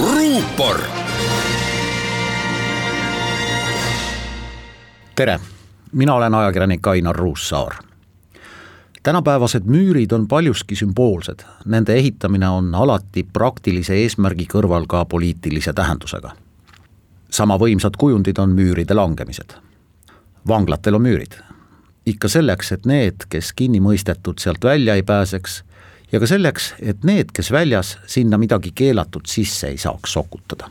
ruupor. tere, mina olen ajakirjanik Ainar Ruussaar. tänapäevased müürid on paljuski sümboolsed, nende ehitamine on alati praktilise eesmärgi kõrval ka poliitilise tähendusega. sama võimsad kujundid on müüride langemised. vanglatel on müürid, ikka selleks, et need, kes kinni mõistetud, sealt välja ei pääseks ja ka selleks, et need, kes väljas, sinna midagi keelatud sisse ei saaks sokutada.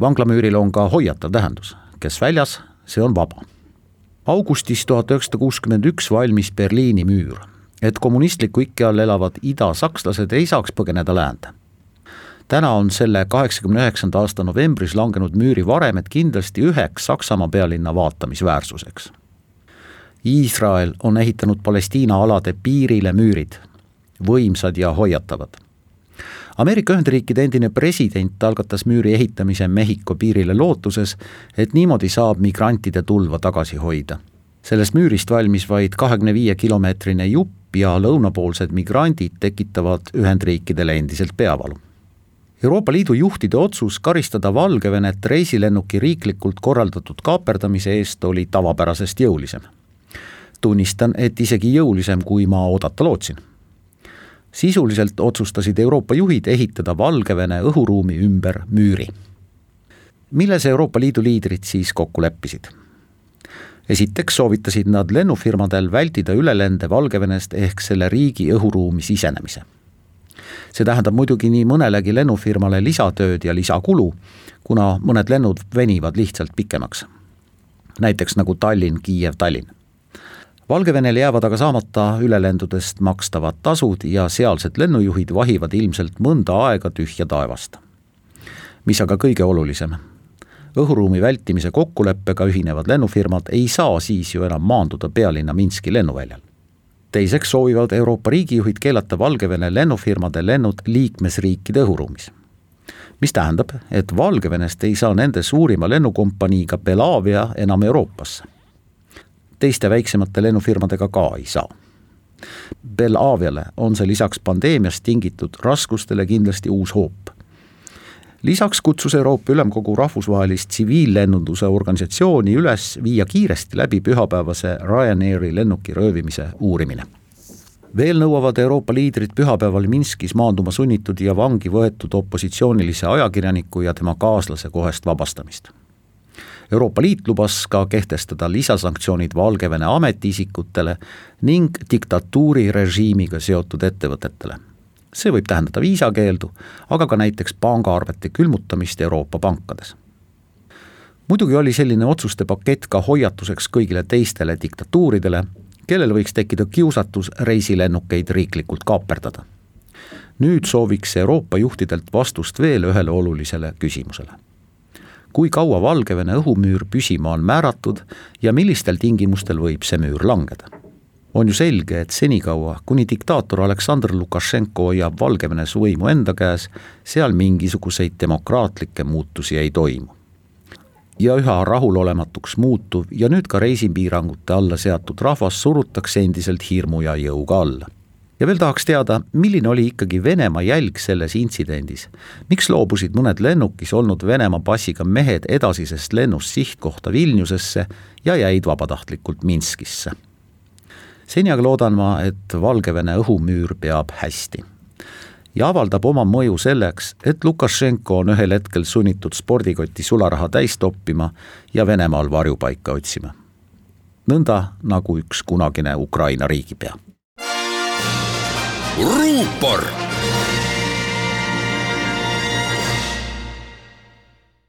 vanglamüüril on ka hoiatav tähendus, kes väljas, see on vaba. augustis tuhat üheksasada kuuskümmend üks valmis Berliini müür, et kommunistliku ikke all elavad idasakslased ei saaks põgeneda läände. täna on selle kaheksakümne üheksanda aasta novembris langenud müüri varemed kindlasti üheks Saksamaa pealinna vaatamisväärsuseks Iisrael on ehitanud Palestiina alade piirile müürid, võimsad ja hoiatavad. Ameerika Ühendriikide endine president algatas müüri ehitamise Mehhiko piirile lootuses, et niimoodi saab migrantide tulva tagasi hoida. sellest müürist valmis vaid kahekümne viie kilomeetrine jupp ja lõunapoolsed migrandid tekitavad Ühendriikidele endiselt peavalu. Euroopa Liidu juhtide otsus karistada Valgevenet reisilennuki riiklikult korraldatud kaaperdamise eest oli tavapärasest jõulisem. tunnistan, et isegi jõulisem, kui ma oodata lootsin sisuliselt otsustasid Euroopa juhid ehitada Valgevene õhuruumi ümber müüri. milles Euroopa Liidu liidrid siis kokku leppisid? esiteks soovitasid nad lennufirmadel vältida ülelende Valgevenest ehk selle riigi õhuruumi sisenemise. see tähendab muidugi nii mõnelegi lennufirmale lisatööd ja lisakulu, kuna mõned lennud venivad lihtsalt pikemaks. näiteks nagu Tallinn, Kiiev, Tallinn Valgevenel jäävad aga saamata ülelendudest makstavad tasud ja sealsed lennujuhid vahivad ilmselt mõnda aega tühja taevast. mis aga kõige olulisem, õhuruumi vältimise kokkuleppega ühinevad lennufirmad ei saa siis ju enam maanduda pealinna Minski lennuväljal. teiseks soovivad Euroopa riigijuhid keelata Valgevene lennufirmade lennud liikmesriikide õhuruumis mis tähendab, et Valgevenest ei saa nende suurima lennukompaniiga Belavia enam Euroopasse teiste väiksemate lennufirmadega ka ei saa. Belaviale on see lisaks pandeemiast tingitud raskustele kindlasti uus hoop. lisaks kutsus Euroopa Ülemkogu rahvusvahelist tsiviillennunduse organisatsiooni üles viia kiiresti läbi pühapäevase Ryanairi lennuki röövimise uurimine veel nõuavad Euroopa liidrid pühapäeval Minskis maanduma sunnitud ja vangi võetud opositsioonilise ajakirjaniku ja tema kaaslase kohest vabastamist Euroopa Liit lubas ka kehtestada lisasanktsioonid Valgevene ametiisikutele ning diktatuurirežiimiga seotud ettevõtetele. see võib tähendada viisakeeldu, aga ka näiteks pangaarvete külmutamist Euroopa pankades. muidugi oli selline otsuste pakett ka hoiatuseks kõigile teistele diktatuuridele, kellel võiks tekkida kiusatus reisilennukeid riiklikult kaaperdada. nüüd sooviks Euroopa juhtidelt vastust veel ühele olulisele küsimusele kui kaua Valgevene õhumüür püsima on määratud ja millistel tingimustel võib see müür langeda. on ju selge, et senikaua, kuni diktaator Aleksandr Lukašenko hoiab Valgevenes võimu enda käes, seal mingisuguseid demokraatlikke muutusi ei toimu. ja üha rahulolematuks muutuv ja nüüd ka reisipiirangute alla seatud rahvas surutakse endiselt hirmu ja jõuga alla ja veel tahaks teada, milline oli ikkagi Venemaa jälg selles intsidendis. miks loobusid mõned lennukis olnud Venemaa passiga mehed edasisest lennust sihtkohta Vilniusesse ja jäid vabatahtlikult Minskisse? seni aga loodan ma, et Valgevene õhumüür peab hästi ja avaldab oma mõju selleks, et Lukašenko on ühel hetkel sunnitud spordikoti sularaha täis toppima ja Venemaal varjupaika otsima. nõnda nagu üks kunagine Ukraina riigipea ruupor